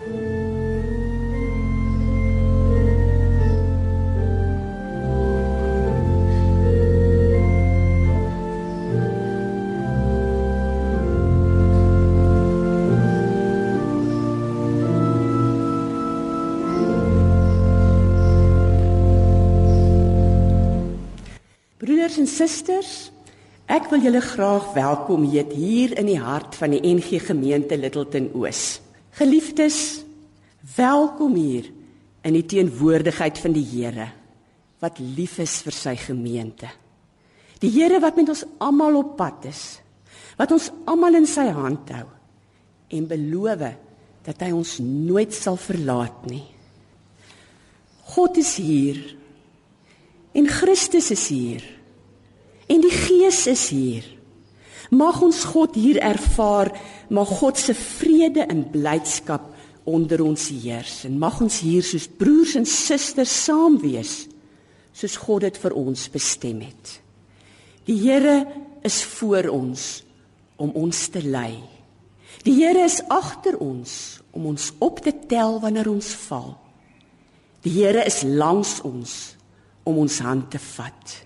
Broeders en susters, ek wil julle graag welkom heet hier in die hart van die NG Gemeente Littleton Oos. Geliefdes, welkom hier in die teenwoordigheid van die Here wat lief is vir sy gemeente. Die Here wat met ons almal op pad is, wat ons almal in sy hand hou en beloof dat hy ons nooit sal verlaat nie. God is hier En Christus is hier. En die Gees is hier. Mag ons God hier ervaar, mag God se vrede en blydskap onder ons heers en mag ons hier soos broers en susters saam wees soos God dit vir ons bestem het. Die Here is voor ons om ons te lei. Die Here is agter ons om ons op te tel wanneer ons val. Die Here is langs ons om ons hand te vat.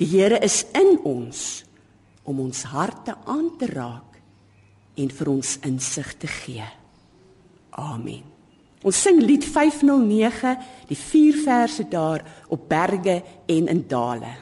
Die Here is in ons om ons harte aan te raak en vir ons insig te gee. Amen. Ons sing lied 509, die vier verse daar op berge en in dale.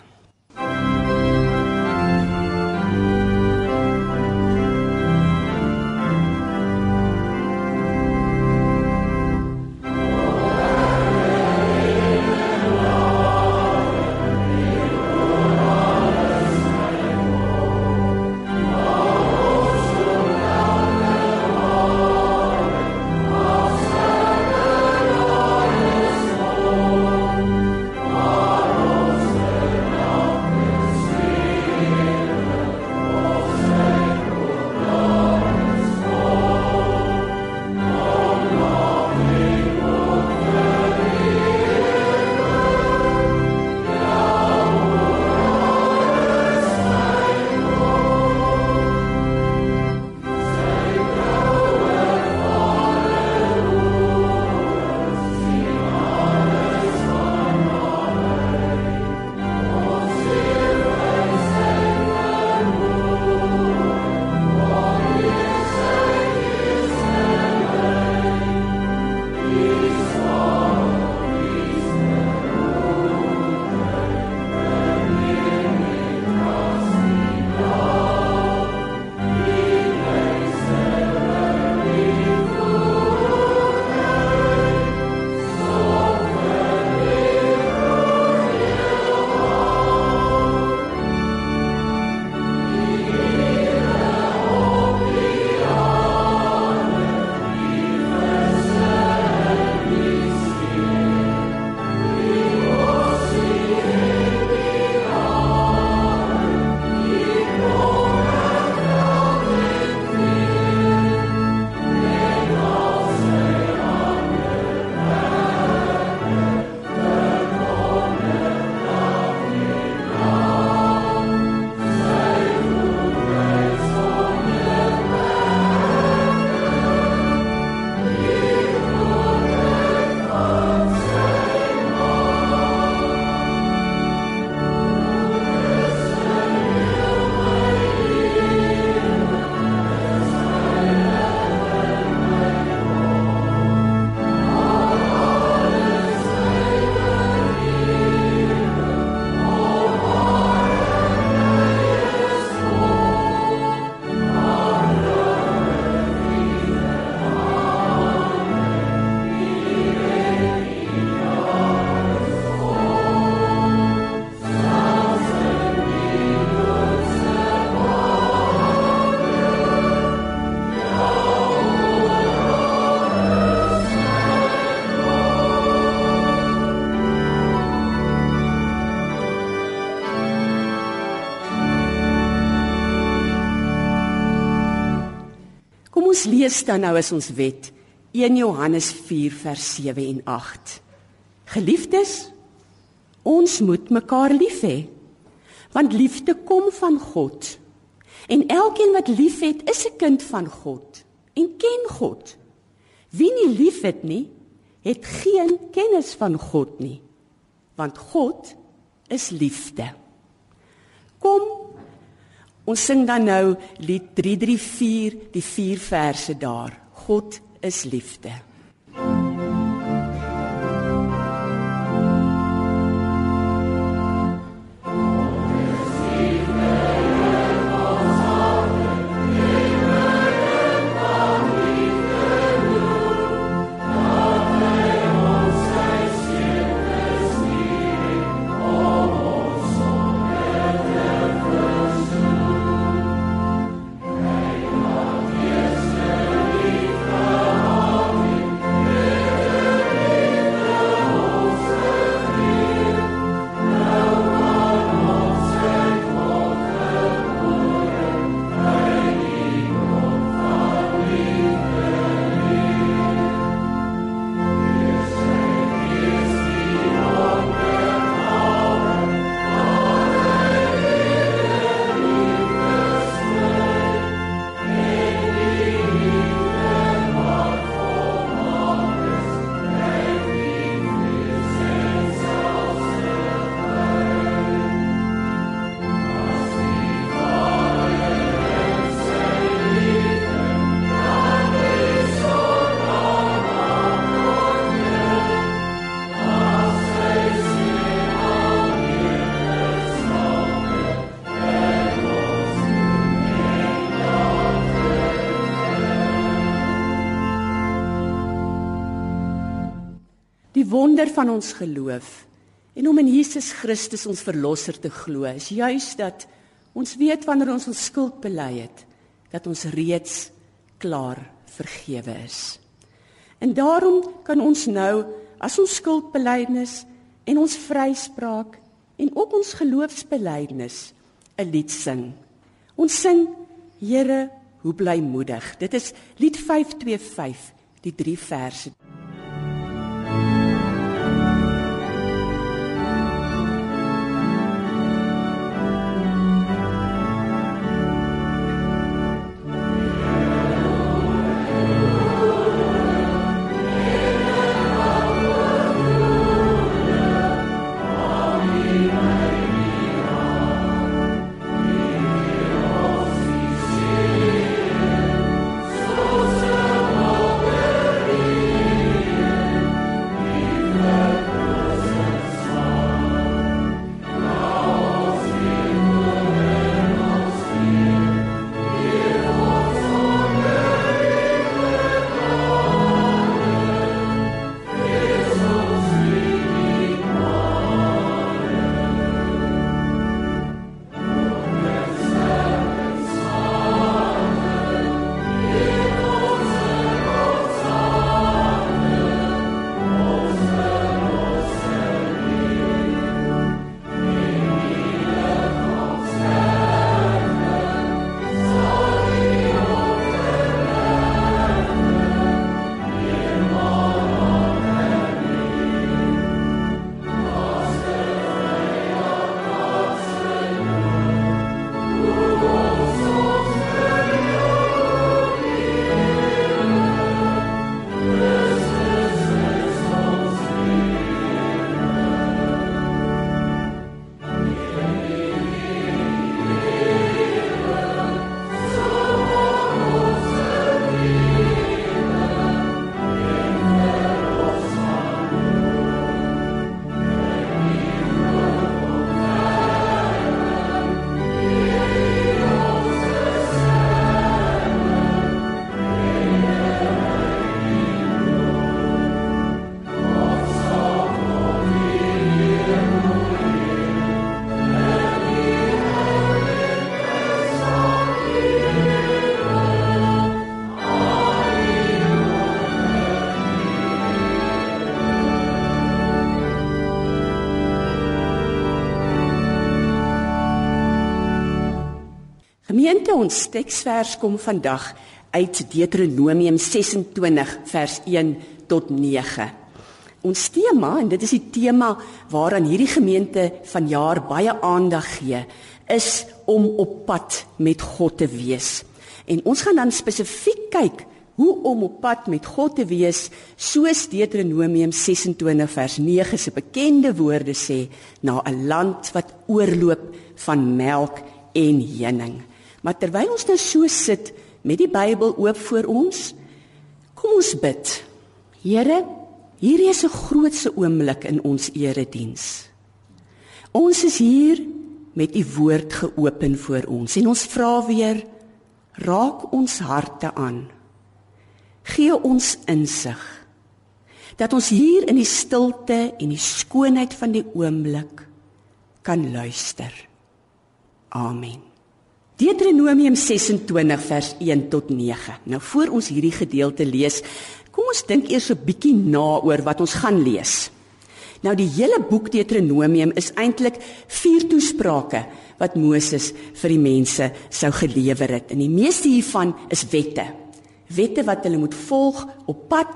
Lees dan nou as ons wet 1 Johannes 4 vers 7 en 8. Geliefdes, ons moet mekaar lief hê. Want liefde kom van God. En elkeen wat liefhet, is 'n kind van God en ken God. Wie nie liefhet nie, het geen kennis van God nie, want God is liefde. Kom ons sing dan nou lied 334 die vier verse daar. God is liefde. Wonder van ons geloof en om in Jesus Christus ons verlosser te glo is juis dat ons weet wanneer ons ons skuld bely het dat ons reeds klaar vergewe is. En daarom kan ons nou as ons skuldbelydenis en ons vryspraak en ook ons geloofsbelydenis 'n lied sing. Ons sing Here, hoe blymoedig. Dit is lied 525, die 3 verse. Gemeente ons teksvers kom vandag uit Deuteronomium 26 vers 1 tot 9. Ons tema en dit is die tema waaraan hierdie gemeente vanjaar baie aandag gee, is om op pad met God te wees. En ons gaan dan spesifiek kyk hoe om op pad met God te wees, soos Deuteronomium 26 vers 9 se bekende woorde sê, na 'n land wat oorloop van melk en honing. Maar terwyl ons nou so sit met die Bybel oop voor ons, kom ons bid. Here, hierdie is 'n grootse oomblik in ons erediens. Ons is hier met u woord geopen voor ons en ons vra weer raak ons harte aan gee ons insig dat ons hier in die stilte en die skoonheid van die oomblik kan luister. Amen. Deuteronomium 26 vers 1 tot 9. Nou voor ons hierdie gedeelte lees, kom ons dink eers 'n bietjie na oor wat ons gaan lees. Nou die hele boek Deuteronomium is eintlik vier toesprake wat Moses vir die mense sou gelewer het. En die meeste hiervan is wette wette wat hulle moet volg op pad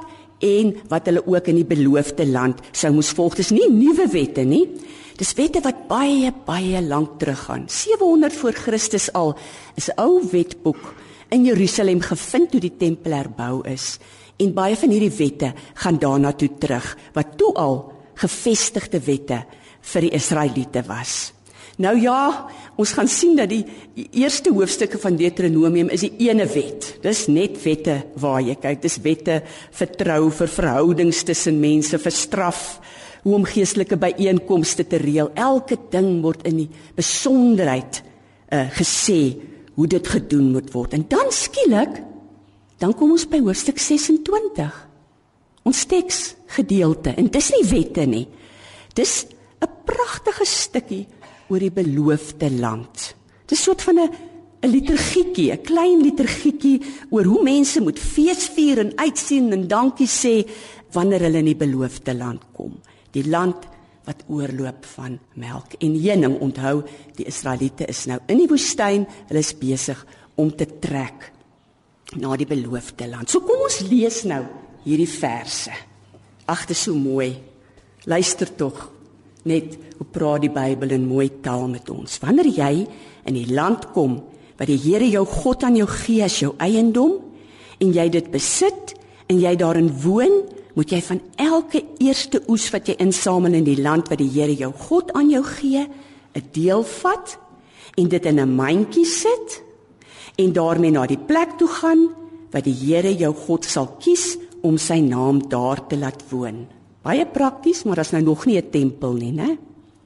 en wat hulle ook in die beloofde land sou moes volg. Dis nie nuwe wette nie. Dis wette wat baie baie lank teruggaan. 700 voor Christus al is 'n ou wetboek in Jerusalem gevind toe die tempel herbou is. En baie van hierdie wette gaan daarna toe terug wat toe al gevestigde wette vir die Israeliete was. Nou ja, ons gaan sien dat die eerste hoofstukke van Deuteronomium is die ene wet. Dis net wette waar jy kyk, dis wette vir trou, vir verhoudings tussen mense, vir straf, hoe om geestelike byeenkomste te reël. Elke ding word in die besonderheid uh, gesê hoe dit gedoen moet word. En dan skielik dan kom ons by hoofstuk 26. Ons teks gedeelte en dis nie wette nie. Dis 'n pragtige stukkie oor die beloofde land. Dit is 'n soort van 'n 'n liturgietjie, 'n klein liturgietjie oor hoe mense moet feesvier en uitsien en dankie sê wanneer hulle in die beloofde land kom. Die land wat oorloop van melk en honing. Onthou, die Israeliete is nou in die woestyn, hulle is besig om te trek na die beloofde land. So kom ons lees nou hierdie verse. Ag, dit is so mooi. Luister tog net hoe praat die Bybel in mooi taal met ons. Wanneer jy in die land kom wat die Here jou God aan jou gee as jou eiendom en jy dit besit en jy daarin woon, moet jy van elke eerste oes wat jy insamel in die land wat die Here jou God aan jou gee, 'n deel vat en dit in 'n mandjie sit en daarmee na die plek toe gaan wat die Here jou God sal kies om sy naam daar te laat woon. Baie prakties, maar daar's nou nog nie 'n tempel nie, né?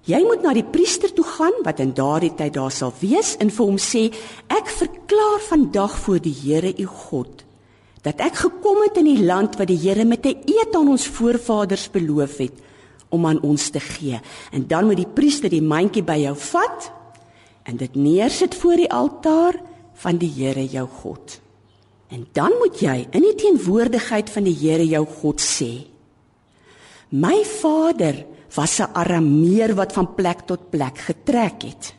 Jy moet na die priester toe gaan wat in daardie tyd daar sal wees en vir hom sê: "Ek verklaar vandag voor die Here u God dat ek gekom het in die land wat die Here met 'n eed aan ons voorvaders beloof het om aan ons te gee." En dan moet die priester die mandjie by jou vat en dit neersit voor die altaar van die Here jou God. En dan moet jy in die teenwoordigheid van die Here jou God sê: My vader was 'n arameer wat van plek tot plek getrek het.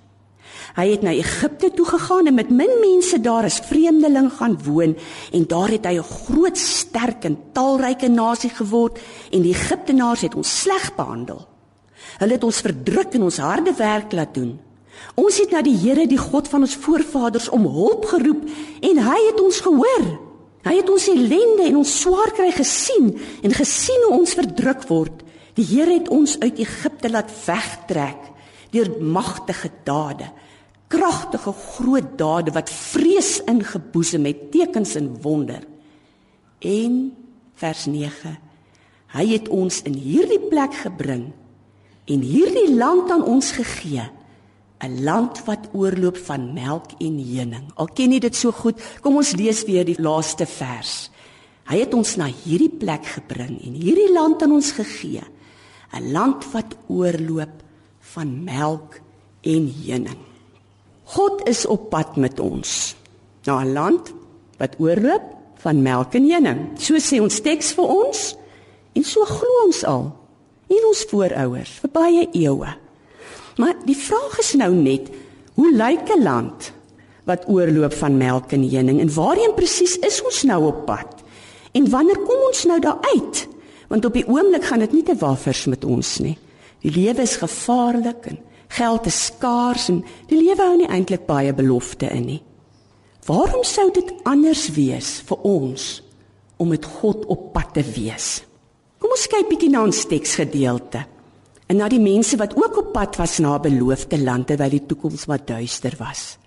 Hy het na Egipte toe gegaan en met min mense daar as vreemdeling gaan woon en daar het hy 'n groot, sterk en talryke nasie geword en die Egiptenaars het ons sleg behandel. Hulle het ons verdruk en ons harde werk laat doen. Ons het na die Here, die God van ons voorvaders om hulp geroep en hy het ons gehoor. Hy het ons ellende en ons swaar kry gesien en gesien hoe ons verdruk word. Die Here het ons uit Egipte laat wegtrek deur magtige dade, kragtige groot dade wat vrees ingeboesem het, tekens en wonder. En vers 9. Hy het ons in hierdie plek gebring en hierdie land aan ons gegee 'n land wat oorloop van melk en honing. Al ken jy dit so goed, kom ons lees weer die laaste vers. Hy het ons na hierdie plek gebring en hierdie land aan ons gegee. 'n Land wat oorloop van melk en honing. God is op pad met ons na 'n land wat oorloop van melk en honing. So sê ons teks vir ons en so glo ons al en ons voorouers vir baie eeue. Maar die vraag is nou net, hoe lyk 'n land wat oorloop van melk en honing en waarheen presies is ons nou op pad? En wanneer kom ons nou daar uit? Want op die oomblik gaan dit nie te wafers met ons nie. Die lewe is gevaarlik en geld is skaars en die lewe hou nie eintlik baie belofte in nie. Waarom sou dit anders wees vir ons om met God op pad te wees. Kom ons kyk bietjie na ons teksgedeelte. En na die mense wat ook op pad was na beloofde land terwyl die toekoms wat duister was.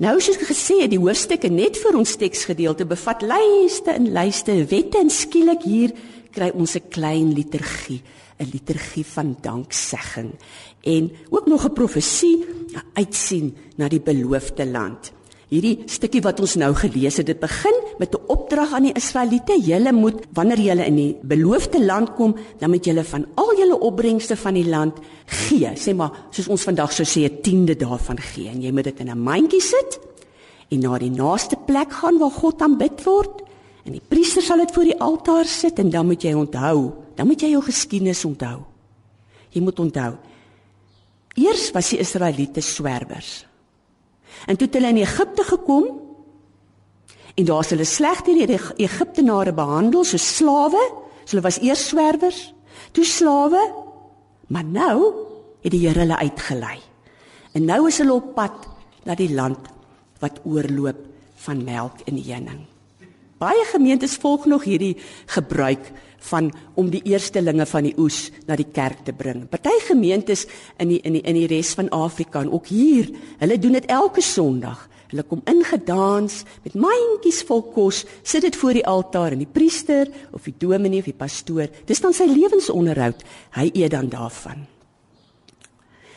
Nou soos gesê, die hoofstukke net vir ons teksgedeelte bevat lyste en lyste wette en skielik hier kry ons 'n klein liturgie, 'n liturgie van danksegging en ook nog 'n profesie uitsien na die beloofde land. Hierdie stukkie wat ons nou gelees het, dit begin met 'n opdrag aan die Israeliete. Julle moet wanneer julle in die beloofde land kom, dan moet julle van al julle opbrengste van die land gee. Sê maar, soos ons vandag sou sê, 'n tiende daarvan gee en jy moet dit in 'n mandjie sit en na die naaste plek gaan waar God aanbid word. En die priester sal dit voor die altaar sit en dan moet jy onthou, dan moet jy jou geskiedenis onthou. Jy moet onthou. Eers was die Israeliete swerwers. En toe het hulle in Egipte gekom en daar is hulle sleg deur die Egiptenare behandel so slawe. So hulle was eers swerwers, toe slawe, maar nou het die Here hulle uitgelei. En nou is hulle op pad na die land wat oorloop van melk en honing. Baie gemeentes volg nog hierdie gebruik van om die eerstelinge van die oes na die kerk te bring. Party gemeentes in die in die in die res van Afrika en ook hier, hulle doen dit elke Sondag. Hulle kom ingedans met mandjies vol kos, sit dit voor die altaar en die priester of die dominee of die pastoor, dis dan sy lewensonderhoud. Hy eet dan daarvan.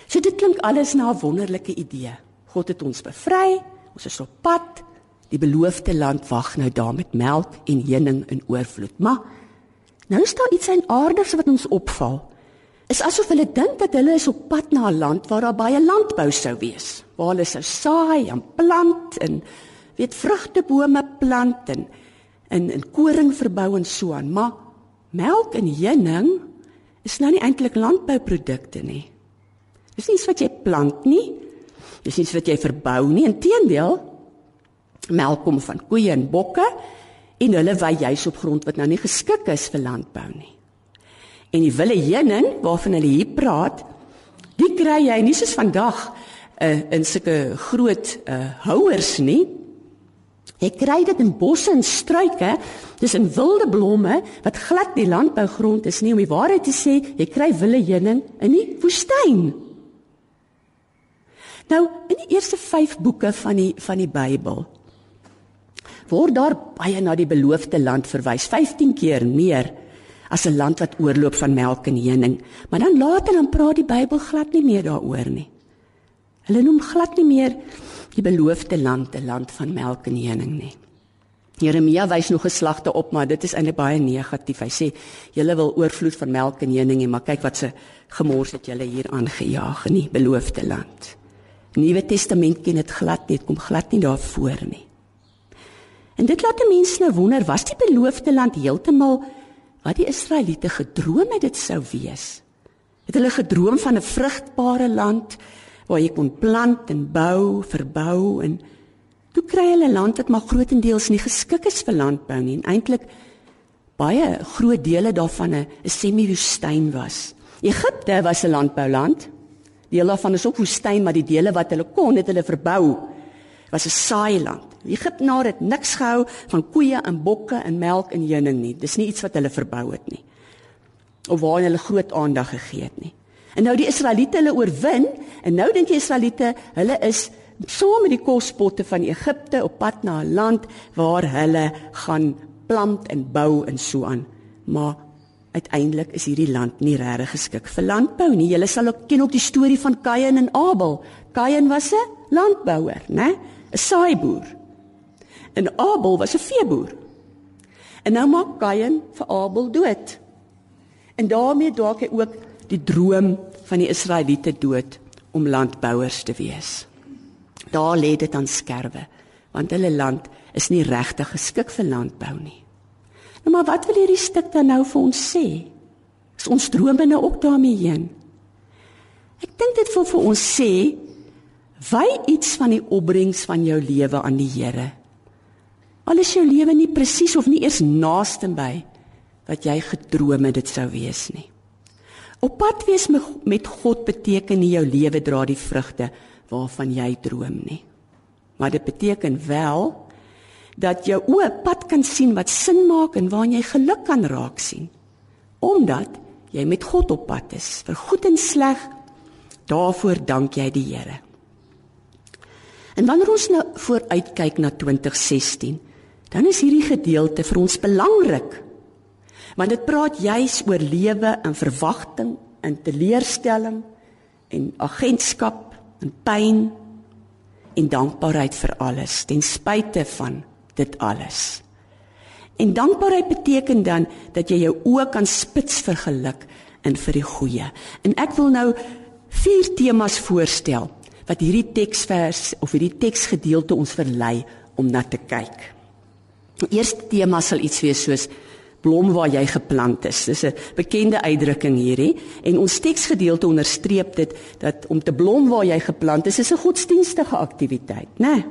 So dit klink alles na 'n wonderlike idee. God het ons bevry, ons is op pad Die beloofde land wag nou daar met melk en honing in oorvloed. Maar nou is daar iets en aardigs wat ons opval. Is asof hulle dink dat hulle is op pad na 'n land waar daar baie landbou sou wees. Waar hulle sou saai en plant en weet vrugtebome plant en en en koring verbou en so aan. Maar melk en honing is nou nie eintlik landbouprodukte nie. Dis nie iets wat jy plant nie. Dis nie iets wat jy verbou nie. Inteendeel, melk kom van koeie en bokke en hulle wy juis op grond wat nou nie geskik is vir landbou nie. En die wille heuning waarvan hulle hier praat, die kry jy nie soos vandag uh, in sulke groot uh, houers nie. Jy kry dit in bosse en struike, dis in wilde blomme wat glad die landbougrond is nie om die waarheid te sê, jy kry wille heuning in die woestyn. Nou, in die eerste 5 boeke van die van die Bybel word daar baie na die beloofde land verwys, 15 keer meer as 'n land wat oorloop van melk en honing. Maar dan later dan praat die Bybel glad nie meer daaroor nie. Hulle noem glad nie meer die beloofde land 'n land van melk en honing nie. Jeremia wys nog geslagte op, maar dit is eintlik baie negatief. Hy sê julle wil oorvloed van melk en honing, maar kyk wat se gemors het julle hier aangejaag in die beloofde land. Nuwe Testament ken dit glad nie, dit kom glad nie daarvoor nie. En dit laat mense nou wonder, was die beloofde land heeltemal wat die Israeliete gedroom het dit sou wees? Het hulle gedroom van 'n vrugbare land waar jy kon plant en bou, verbou en toe kry hulle 'n land wat maar grootendeels nie geskik is vir landbou nie en eintlik baie groot dele daarvan 'n semi-woestyn was. Egipte was 'n landbouland. Deel daarvan is ook woestyn, maar die dele wat hulle kon, het hulle verbou. Was 'n saai land. Egiptenare het niks gehou van koeie en bokke en melk en honing nie. Dis nie iets wat hulle verbou het nie. Of waar hulle groot aandag gegee het nie. En nou die Israeliete hulle oorwin en nou dink die Israeliete hulle is saam met die kospotte van Egipte op pad na 'n land waar hulle gaan plant en bou en so aan. Maar uiteindelik is hierdie land nie regtig geskik vir landbou nie. Julle sal ook ken ook die storie van Kain en Abel. Kain was 'n landbouer, né? 'n Saaiboer. En Abel was 'n veeboer. En nou maak Kain vir Abel dood. En daarmee dalk hy ook die droom van die Israeliete dood om landbouers te wees. Daar lê dit aan skerwe, want hulle land is nie regtig geskik vir landbou nie. Nou maar wat wil hierdie stuk dan nou vir ons sê? Is ons drome nou ook daarmee heen? Ek dink dit wil vir ons sê wy iets van die opbrengs van jou lewe aan die Here Al is jou lewe nie presies of nie eers naaste by wat jy gedroom het dit sou wees nie. Op pad wees met God beteken nie jou lewe dra die vrugte waarvan jy droom nie. Maar dit beteken wel dat jou oë pad kan sien wat sin maak en waar jy geluk kan raak sien. Omdat jy met God op pad is, vir goed en sleg, daarvoor dank jy die Here. En wanneer ons nou vooruitkyk na 2016, dan is hierdie gedeelte vir ons belangrik. Want dit praat juis oor lewe in verwagting, in teleurstelling en agentskap en pyn en dankbaarheid vir alles ten spyte van dit alles. En dankbaarheid beteken dan dat jy jou oë kan spits vir geluk en vir die goeie. En ek wil nou vier temas voorstel wat hierdie teksvers of hierdie teksgedeelte ons verlei om na te kyk. Die eerste tema sal iets wees soos blom waar jy geplant is. Dis 'n bekende uitdrukking hierdie en ons teksgedeelte onderstreep dit dat om te blom waar jy geplant is, is 'n godsdienstige aktiwiteit, né? Nee,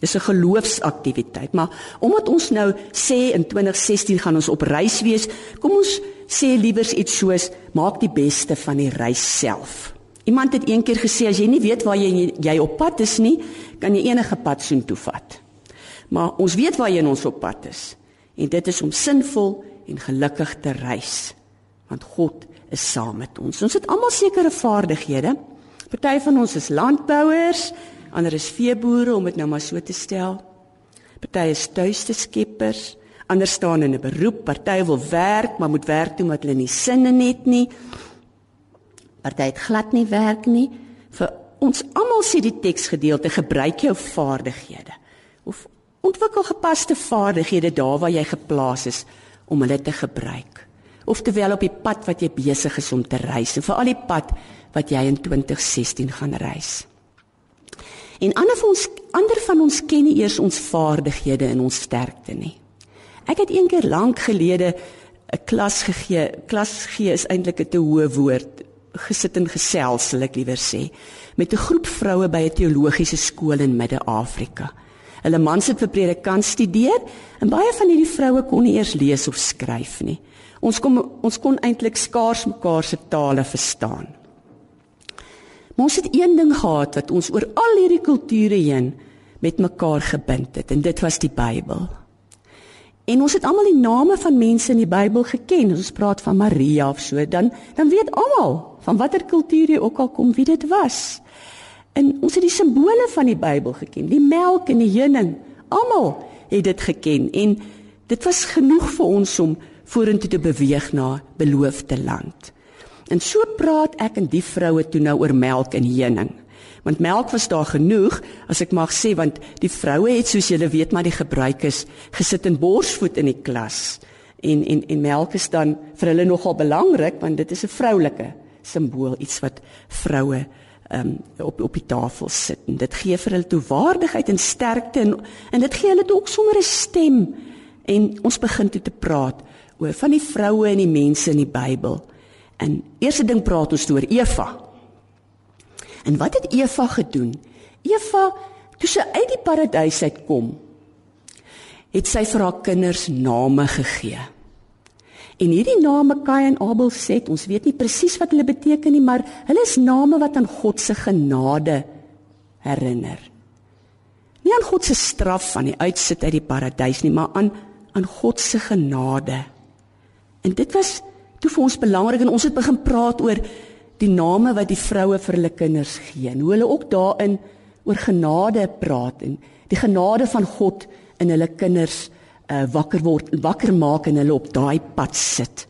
dis 'n geloofsaktiwiteit, maar omdat ons nou sê in 2016 gaan ons op reis wees, kom ons sê liewers iets soos maak die beste van die reis self. Iemand het eendag gesê as jy nie weet waar jy jy op pad is nie, kan jy enige pad soontoe vat. Maar ons weet waar jy ons op pad is en dit is om sinvol en gelukkig te reis want God is saam met ons. Ons het almal sekere vaardighede. Party van ons is landbouers, ander is veeboere om dit nou maar so te stel. Party is tuiste skeppers, ander staan in 'n beroep, party wil werk maar moet werk toe omdat hulle nie sinne net nie. Party het glad nie werk nie. Vir ons almal sê die teksgedeelte gebruik jou vaardighede of Ontwikkel gepaste vaardighede daar waar jy geplaas is om hulle te gebruik. Oftewel op die pad wat jy besig is om te reis en veral die pad wat jy in 2016 gaan reis. En ander van ons ander van ons ken nie eers ons vaardighede en ons sterkte nie. Ek het eendag lank gelede 'n klas gegee. Klas gee is eintlik 'n te hoë woord. Gesit en gesels, sal ek liewer sê, met 'n groep vroue by 'n teologiese skool in Midde-Afrika. Hulle mans het vir predikant studeer en baie van hierdie vroue kon nie eers lees of skryf nie. Ons kom ons kon eintlik skaars mekaar se tale verstaan. Maar ons het een ding gehad wat ons oor al hierdie kulture heen met mekaar gebind het en dit was die Bybel. En ons het almal die name van mense in die Bybel geken. Ons praat van Maria of so, dan dan weet almal van watter kultuur jy ook al kom wie dit was. En ons het die simbole van die Bybel geken, die melk en die heuning. Almal het dit geken en dit was genoeg vir ons om vorentoe te beweeg na beloofde land. En so praat ek en die vroue toe nou oor melk en heuning. Want melk was daar genoeg, as ek mag sê, want die vroue het soos julle weet maar die gebruik is gesit in borsvoet in die klas. En en en melk is dan vir hulle nogal belangrik want dit is 'n vroulike simbool, iets wat vroue um, op op die tafel sit en dit gee vir hulle toe waardigheid en sterkte en en dit gee hulle ook sommer 'n stem en ons begin toe te praat oor van die vroue en die mense in die Bybel. En eerste ding praat ons oor Eva. En wat het Eva gedoen? Eva toe sy uit die paradys uitkom, het sy vir haar kinders name gegee. En hierdie name Kain en Abel sê, ons weet nie presies wat hulle beteken nie, maar hulle is name wat aan God se genade herinner. Nie aan God se straf van die uitsit uit die paradys nie, maar aan aan God se genade. En dit was toe vir ons belangrik en ons het begin praat oor die name wat die vroue vir hulle kinders gee en hoe hulle ook daarin oor genade praat en die genade van God in hulle kinders uh, wakker word wakker maak en hulle op daai pad sit.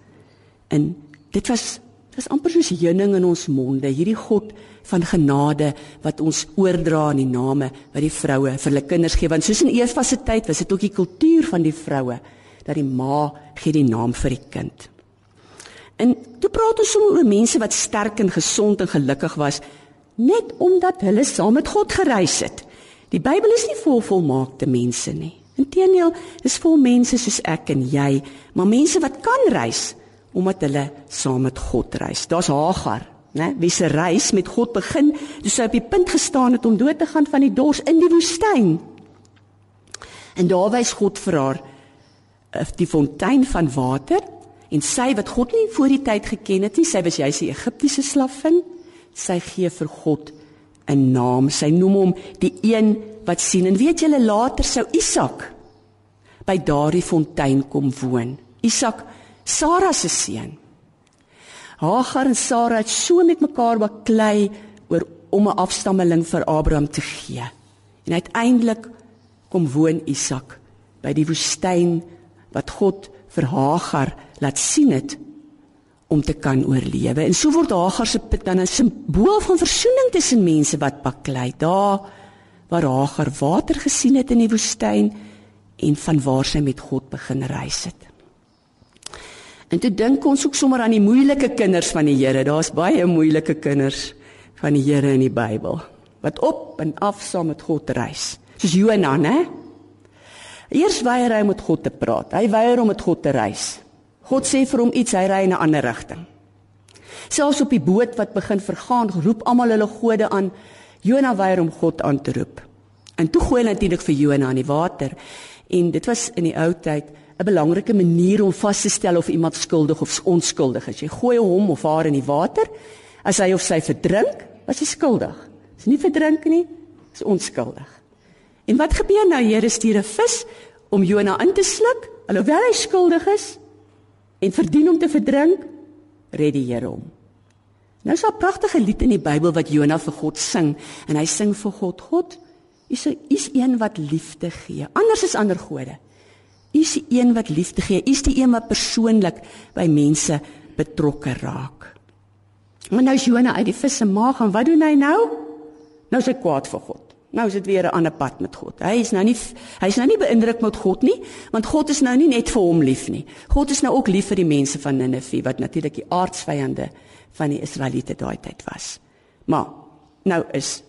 En dit was dit was amper soos heuning in ons monde, hierdie God van genade wat ons oordra in die name wat die vroue vir hulle kinders gee want soos in Eva se tyd was dit ook die kultuur van die vroue dat die ma gee die naam vir die kind. En toe praat ons sommer oor mense wat sterk en gesond en gelukkig was net omdat hulle saam met God gereis het. Die Bybel is nie vol volmaakte mense nie. Inteendeel, dis vol mense soos ek en jy, maar mense wat kan reis omdat hulle saam met God reis. Daar's Hagar, né? Wie se reis met God begin, toe sy op die punt gestaan het om dood te gaan van die dors in die woestyn. En daar wys God vir haar eh, die fontein van water en sy wat God nie voor die tyd geken het nie, sy was juis 'n Egiptiese slavin, sy gee vir God 'n naam. Sy noem hom die een wat sien. En weet julle later sou Isak by daardie fontein kom woon. Isak, Sara se seun. Hagar en Sara het so met mekaar baklei oor om 'n afstammeling vir Abraham te gee. En uiteindelik kom woon Isak by die woestyn wat God vir Hagar laat sien het om te kan oorlewe. En so word Hagar se put dan 'n simbool van versoening tussen mense wat baklei. Daar waar Hagar water gesien het in die woestyn en van waar sy met God begin reis het. En toe dink ons ook sommer aan die moeilike kinders van die Here. Daar's baie moeilike kinders van die Here in die Bybel wat op en af saam met God reis. Soos Jonah, né? Eers weier hy om met God te praat. Hy weier om met God te reis. God sê vir hom iets, hy ry in 'n ander rigting. Selfs op die boot wat begin vergaan, roep almal hulle gode aan. Jonah weier om God aan te roep. En toe gooi hulle natuurlik vir Jonah in die water. En dit was in die ou tyd 'n belangrike manier om vas te stel of iemand skuldig of onskuldig is. Jy gooi hom of haar in die water. As hy of sy verdrink, is hy skuldig. As hy nie verdrink nie, is onskuldig. En wat gebeur nou? Here stuur 'n vis om Jonah in te sluk, alhoewel hy skuldig is en verdien om te verdrink, red die Here hom. Nou is 'n pragtige lied in die Bybel wat Jonah vir God sing en hy sing vir God: God, U is is een wat liefde gee. Anders is ander gode. U is een wat liefde gee. U is die een wat persoonlik by mense betrokke raak. Maar nou is Jonah uit die vis se maag en wat doen hy nou? Nou is hy kwaad vir God. Nou is dit weer 'n ander pad met God. Hy is nou nie hy's nou nie beïndruk met God nie, want God is nou nie net vir hom lief nie. God is nou ook lief vir die mense van Ninive wat natuurlik die aardsvyande van die Israeliete daai tyd was. Maar nou is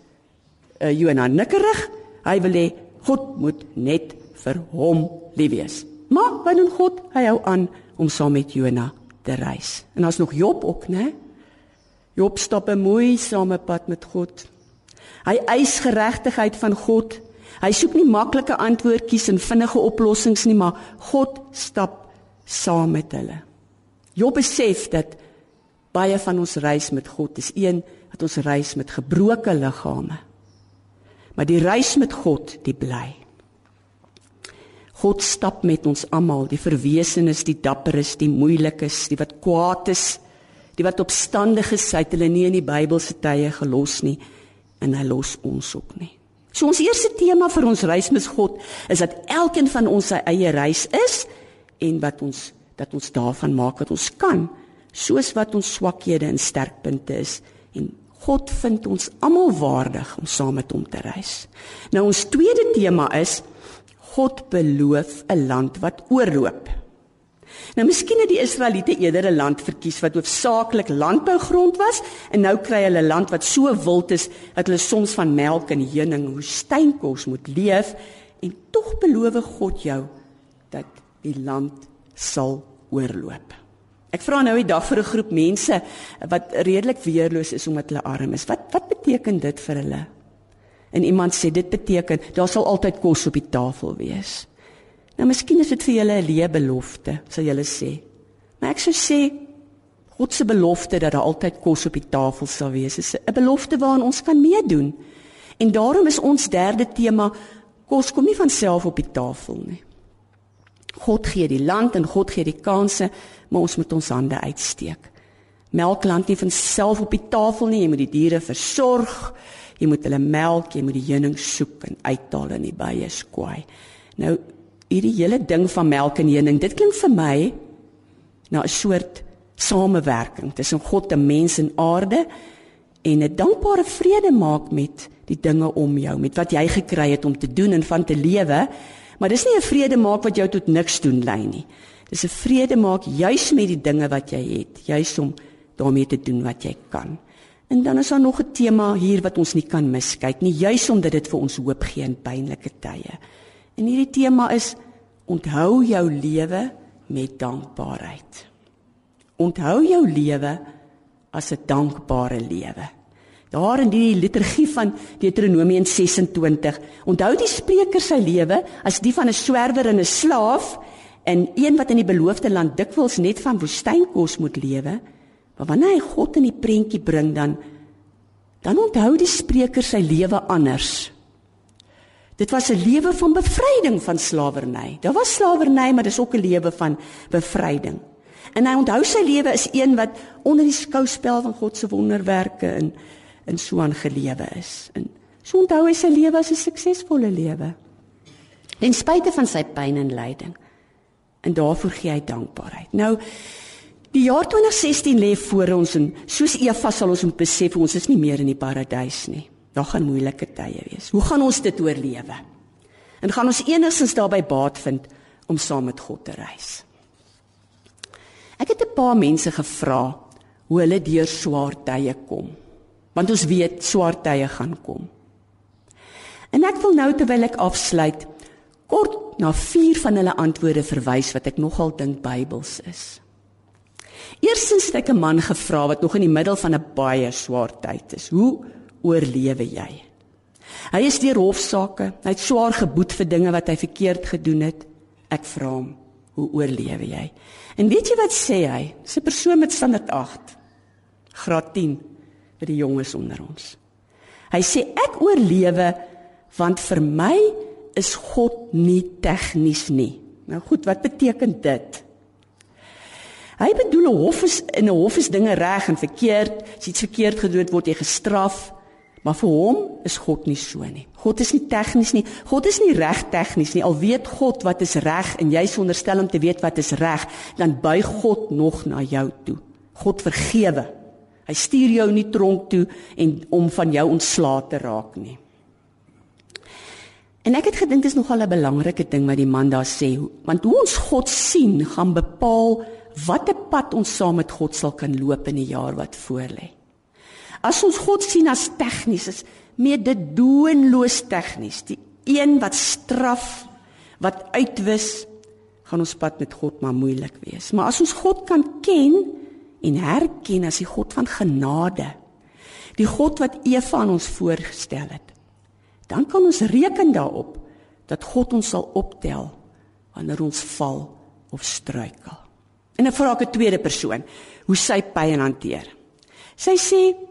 uh, Jonah nikkerig. Hy wil hê God moet net vir hom lief wees. Maar wat doen God? Hy hou aan om saam met Jonah te reis. En daar's nog Job ook, né? Job stap 'n moeisame pad met God. Hy eis geregtigheid van God. Hy soek nie maklike antwoordjies en vinnige oplossings nie, maar God stap saam met hulle. Job besef dat baie van ons reis met God is een wat ons reis met gebroke liggame. Maar die reis met God, die bly. God stap met ons almal, die verwesenes, die dapperes, die moeilikes, die wat kwaad is, die wat opstandig is, hy het hulle nie in die Bybelse tye gelos nie en hy los ons ook nie. So ons eerste tema vir ons reis met God is dat elkeen van ons sy eie reis is en wat ons dat ons daarvan maak wat ons kan, soos wat ons swakhede en sterkpunte is en God vind ons almal waardig om saam met hom te reis. Nou ons tweede tema is God beloof 'n land wat oorloop. Nou miskien het die Israeliete eerder 'n land verkies wat hoofsaaklik landbougrond was en nou kry hulle 'n land wat so wild is dat hulle soms van melk en heuning en woestynkos moet leef en tog beloof God jou dat die land sal oorloop. Ek vra nou die dag vir 'n groep mense wat redelik weerloos is omdat hulle arm is. Wat wat beteken dit vir hulle? En iemand sê dit beteken daar sal altyd kos op die tafel wees. Nou miskien is dit vir julle 'n leë belofte, sal julle sê. Maar ek sou sê God se belofte dat daar altyd kos op die tafel sal wees, is 'n belofte waaraan ons kan meedoen. En daarom is ons derde tema kos kom nie van self op die tafel nie. God gee die land en God gee die kansse, maar ons moet ons hande uitsteek. Melk land nie van self op die tafel nie, jy moet die diere versorg. Jy moet hulle melk, jy moet die heuning soek en uithaal in die baie skwaai. Nou hierdie hele ding van melk en heuning, dit klink vir my na 'n soort samewerking tussen God en mens en aarde en 'n dankbare vrede maak met die dinge om jou, met wat jy gekry het om te doen en van te lewe. Maar dis nie 'n vrede maak wat jou tot niks doen lei nie. Dis 'n vrede maak juis met die dinge wat jy het, juis om daarmee te doen wat jy kan. En dan is daar nog 'n tema hier wat ons nie kan miskyk nie, juis omdat dit vir ons hoop gee in pynlike tye. En hierdie tema is onthou jou lewe met dankbaarheid. Onthou jou lewe as 'n dankbare lewe. Daar in die liturgie van Deuteronomium 26, onthou die spreker sy lewe as die van 'n swerwer en 'n slaaf en een wat in die beloofde land dikwels net van woestynkos moet lewe. Maar wanneer hy God in die prentjie bring dan dan onthou die spreker sy lewe anders Dit was 'n lewe van bevryding van slawerny. Daar was slawerny, maar dis ook 'n lewe van bevryding. En hy onthou sy lewe is een wat onder die skouspel van God se wonderwerke in in so aan gelewe is. En so onthou hy sy lewe as 'n suksesvolle lewe. Ten spyte van sy pyn en lyding. En daarvoor gee hy dankbaarheid. Nou die jaar 2016 lê voor ons en soos Eva sal ons moet besef ons is nie meer in die paradys nie. Daar gaan moeilike tye wees. Hoe gaan ons dit oorlewe? En gaan ons enigstens daarbey baat vind om saam met God te reis? Ek het 'n paar mense gevra hoe hulle deur swaar tye kom. Want ons weet swaar tye gaan kom. En ek wil nou terwyl ek afsluit kort na vier van hulle antwoorde verwys wat ek nogal dink Bybels is. Eerstens het ek 'n man gevra wat nog in die middel van 'n baie swaar tyd is. Hoe oorlewe jy? Hy is deur hofsaake, hy het swaar geboet vir dinge wat hy verkeerd gedoen het. Ek vra hom, hoe oorlewe jy? En weet jy wat sê hy? Dis 'n persoon met standaard 8. Graad 10 vir die jonges onder ons. Hy sê ek oorlewe want vir my is God nie tegnies nie. Nou goed, wat beteken dit? Hy bedoel 'n hof is in 'n hof is dinge reg en verkeerd. As iets verkeerd gedoen word, jy gestraf. Maar vir hom is God nie so nie. God is nie tegnies nie. God is nie reg tegnies nie. Al weet God wat is reg en jy sonderstel om te weet wat is reg, dan buig God nog na jou toe. God vergewe. Hy stuur jou nie tronk toe en om van jou ontslae te raak nie. En ek het gedink dis nogal 'n belangrike ding wat die man daar sê, want hoe ons God sien gaan bepaal watter pad ons saam met God sal kan loop in die jaar wat voorlê. As ons God sien as tegnies, is meer dit doenloos tegnies, die een wat straf, wat uitwis, gaan ons pad met God maar moeilik wees. Maar as ons God kan ken en herken as die God van genade, die God wat Eva aan ons voorgestel het, dan kan ons reken daarop dat God ons sal optel wanneer ons val of struikel. En ek vra ek 'n tweede persoon hoe sy pyn hanteer. Sy sê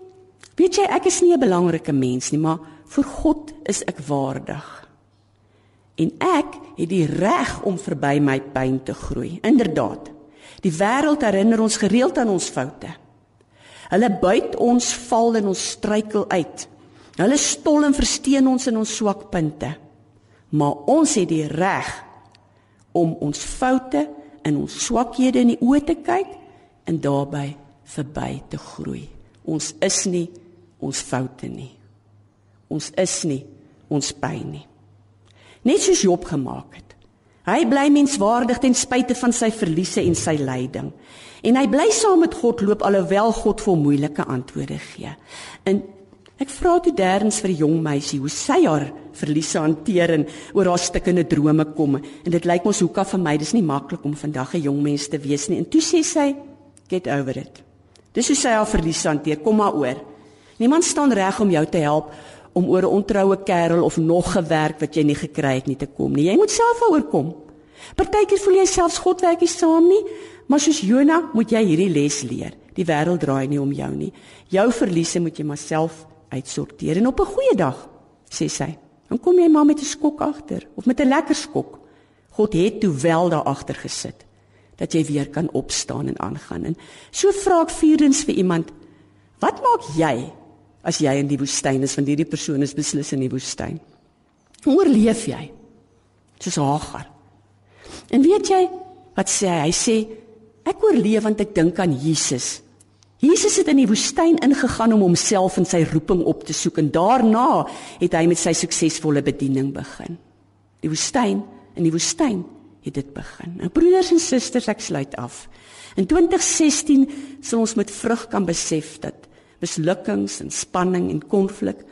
Weet jy, ek is nie 'n belangrike mens nie, maar vir God is ek waardig. En ek het die reg om verby my pyn te groei. Inderdaad. Die wêreld herinner ons gereeld aan ons foute. Hulle buit ons val en ons struikel uit. Hulle stol en versteen ons in ons swak punte. Maar ons het die reg om ons foute en ons swakhede in die oë te kyk en daarbey verby te groei. Ons is nie ons foute nie. Ons is nie ons pyn nie. Net soos Job gemaak het. Hy bly menswaardig ten spyte van sy verliese en sy lyding. En hy bly saam met God loop alhoewel God vir moeilike antwoorde gee. En ek vra toe derens vir 'n jong meisie hoe sy haar verliese hanteer en oor haar stikkende drome kom. En dit lyk mos hoeka vir my, dis nie maklik om vandag 'n jong mens te wees nie. En toe sê sy, "Get over it." Dis hoe sy haar verliese hanteer. Kom maar oor. Niemand staan reg om jou te help om oor 'n ontroue kerel of nog gewerk wat jy nie gekry het nie te kom nie. Jy moet self oorkom. Partykeer voel jy selfs God werk nie saam nie, maar soos Jona moet jy hierdie les leer. Die wêreld draai nie om jou nie. Jou verliese moet jy maar self uitsorteer en op 'n goeie dag, sê sy. Dan kom jy maar met 'n skok agter of met 'n lekker skok. God het toe wel daar agter gesit dat jy weer kan opstaan en aangaan. En so vra ek vierens vir iemand, wat maak jy as jy in die woestyn is want hierdie persoon is beslis in die woestyn. Hoe oorleef jy? Soos Hagar. En weet jy wat sê hy? Hy sê ek oorleef want ek dink aan Jesus. Jesus het in die woestyn ingegaan om homself en sy roeping op te soek en daarna het hy met sy suksesvolle bediening begin. Die woestyn, in die woestyn het dit begin. Nou broeders en susters, ek sluit af. In 2016 sal ons met vrug kan besef dat mislukkings en spanning en konflik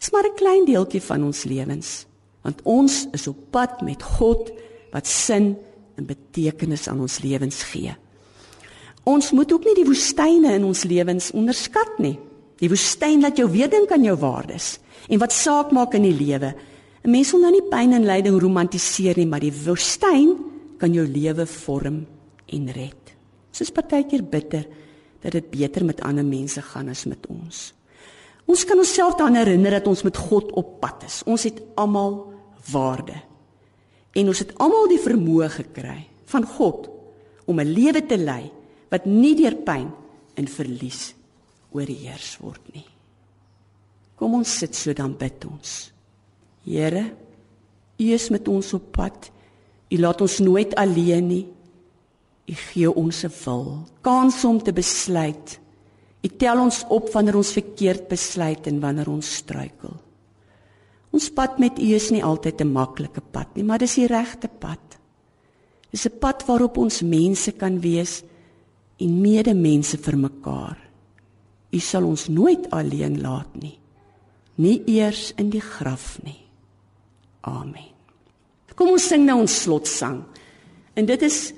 is maar 'n klein deeltjie van ons lewens want ons is op pad met God wat sin en betekenis aan ons lewens gee. Ons moet ook nie die woestyne in ons lewens onderskat nie. Die woestyn laat jou weer dink aan jou waardes en wat saak maak in die lewe. 'n Mens wil nou nie pyn en lyding romantiseer nie, maar die woestyn kan jou lewe vorm en red. Soos partykeer bitter dat dit beter met ander mense gaan as met ons. Ons kan onsself daaraan herinner dat ons met God op pad is. Ons het almal waarde. En ons het almal die vermoë gekry van God om 'n lewe te lei wat nie deur pyn en verlies oorheers word nie. Kom ons sit so dan bid ons. Here, U is met ons op pad. U laat ons nooit alleen nie. U gee ons 'n wil, kans om te besluit. U tel ons op wanneer ons verkeerd besluit en wanneer ons struikel. Ons pad met U is nie altyd 'n maklike pad nie, maar dis die regte pad. Dis 'n pad waarop ons mense kan wees en medemense vir mekaar. U sal ons nooit alleen laat nie. Nie eers in die graf nie. Amen. Kom ons sing nou ons slotsang. En dit is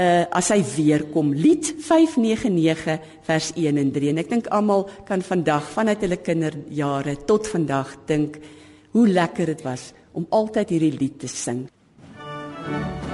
uh as hy weer kom lied 599 vers 1 en 3 en ek dink almal kan vandag vanuit hulle kinderjare tot vandag dink hoe lekker dit was om altyd hierdie lied te sing. jou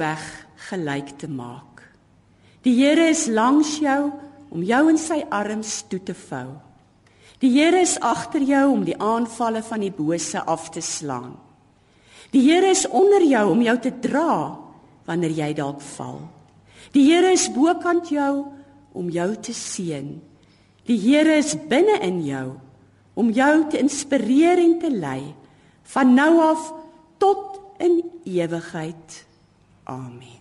weg gelyk te maak. Die Here is langs jou om jou in sy arms toe te vou. Die Here is agter jou om die aanvalle van die bose af te slaan. Die Here is onder jou om jou te dra wanneer jy dalk val. Die Here is bokant jou om jou te seën. Die Here is binne in jou om jou te inspireer en te lei van nou af tot in ewigheid. Amen.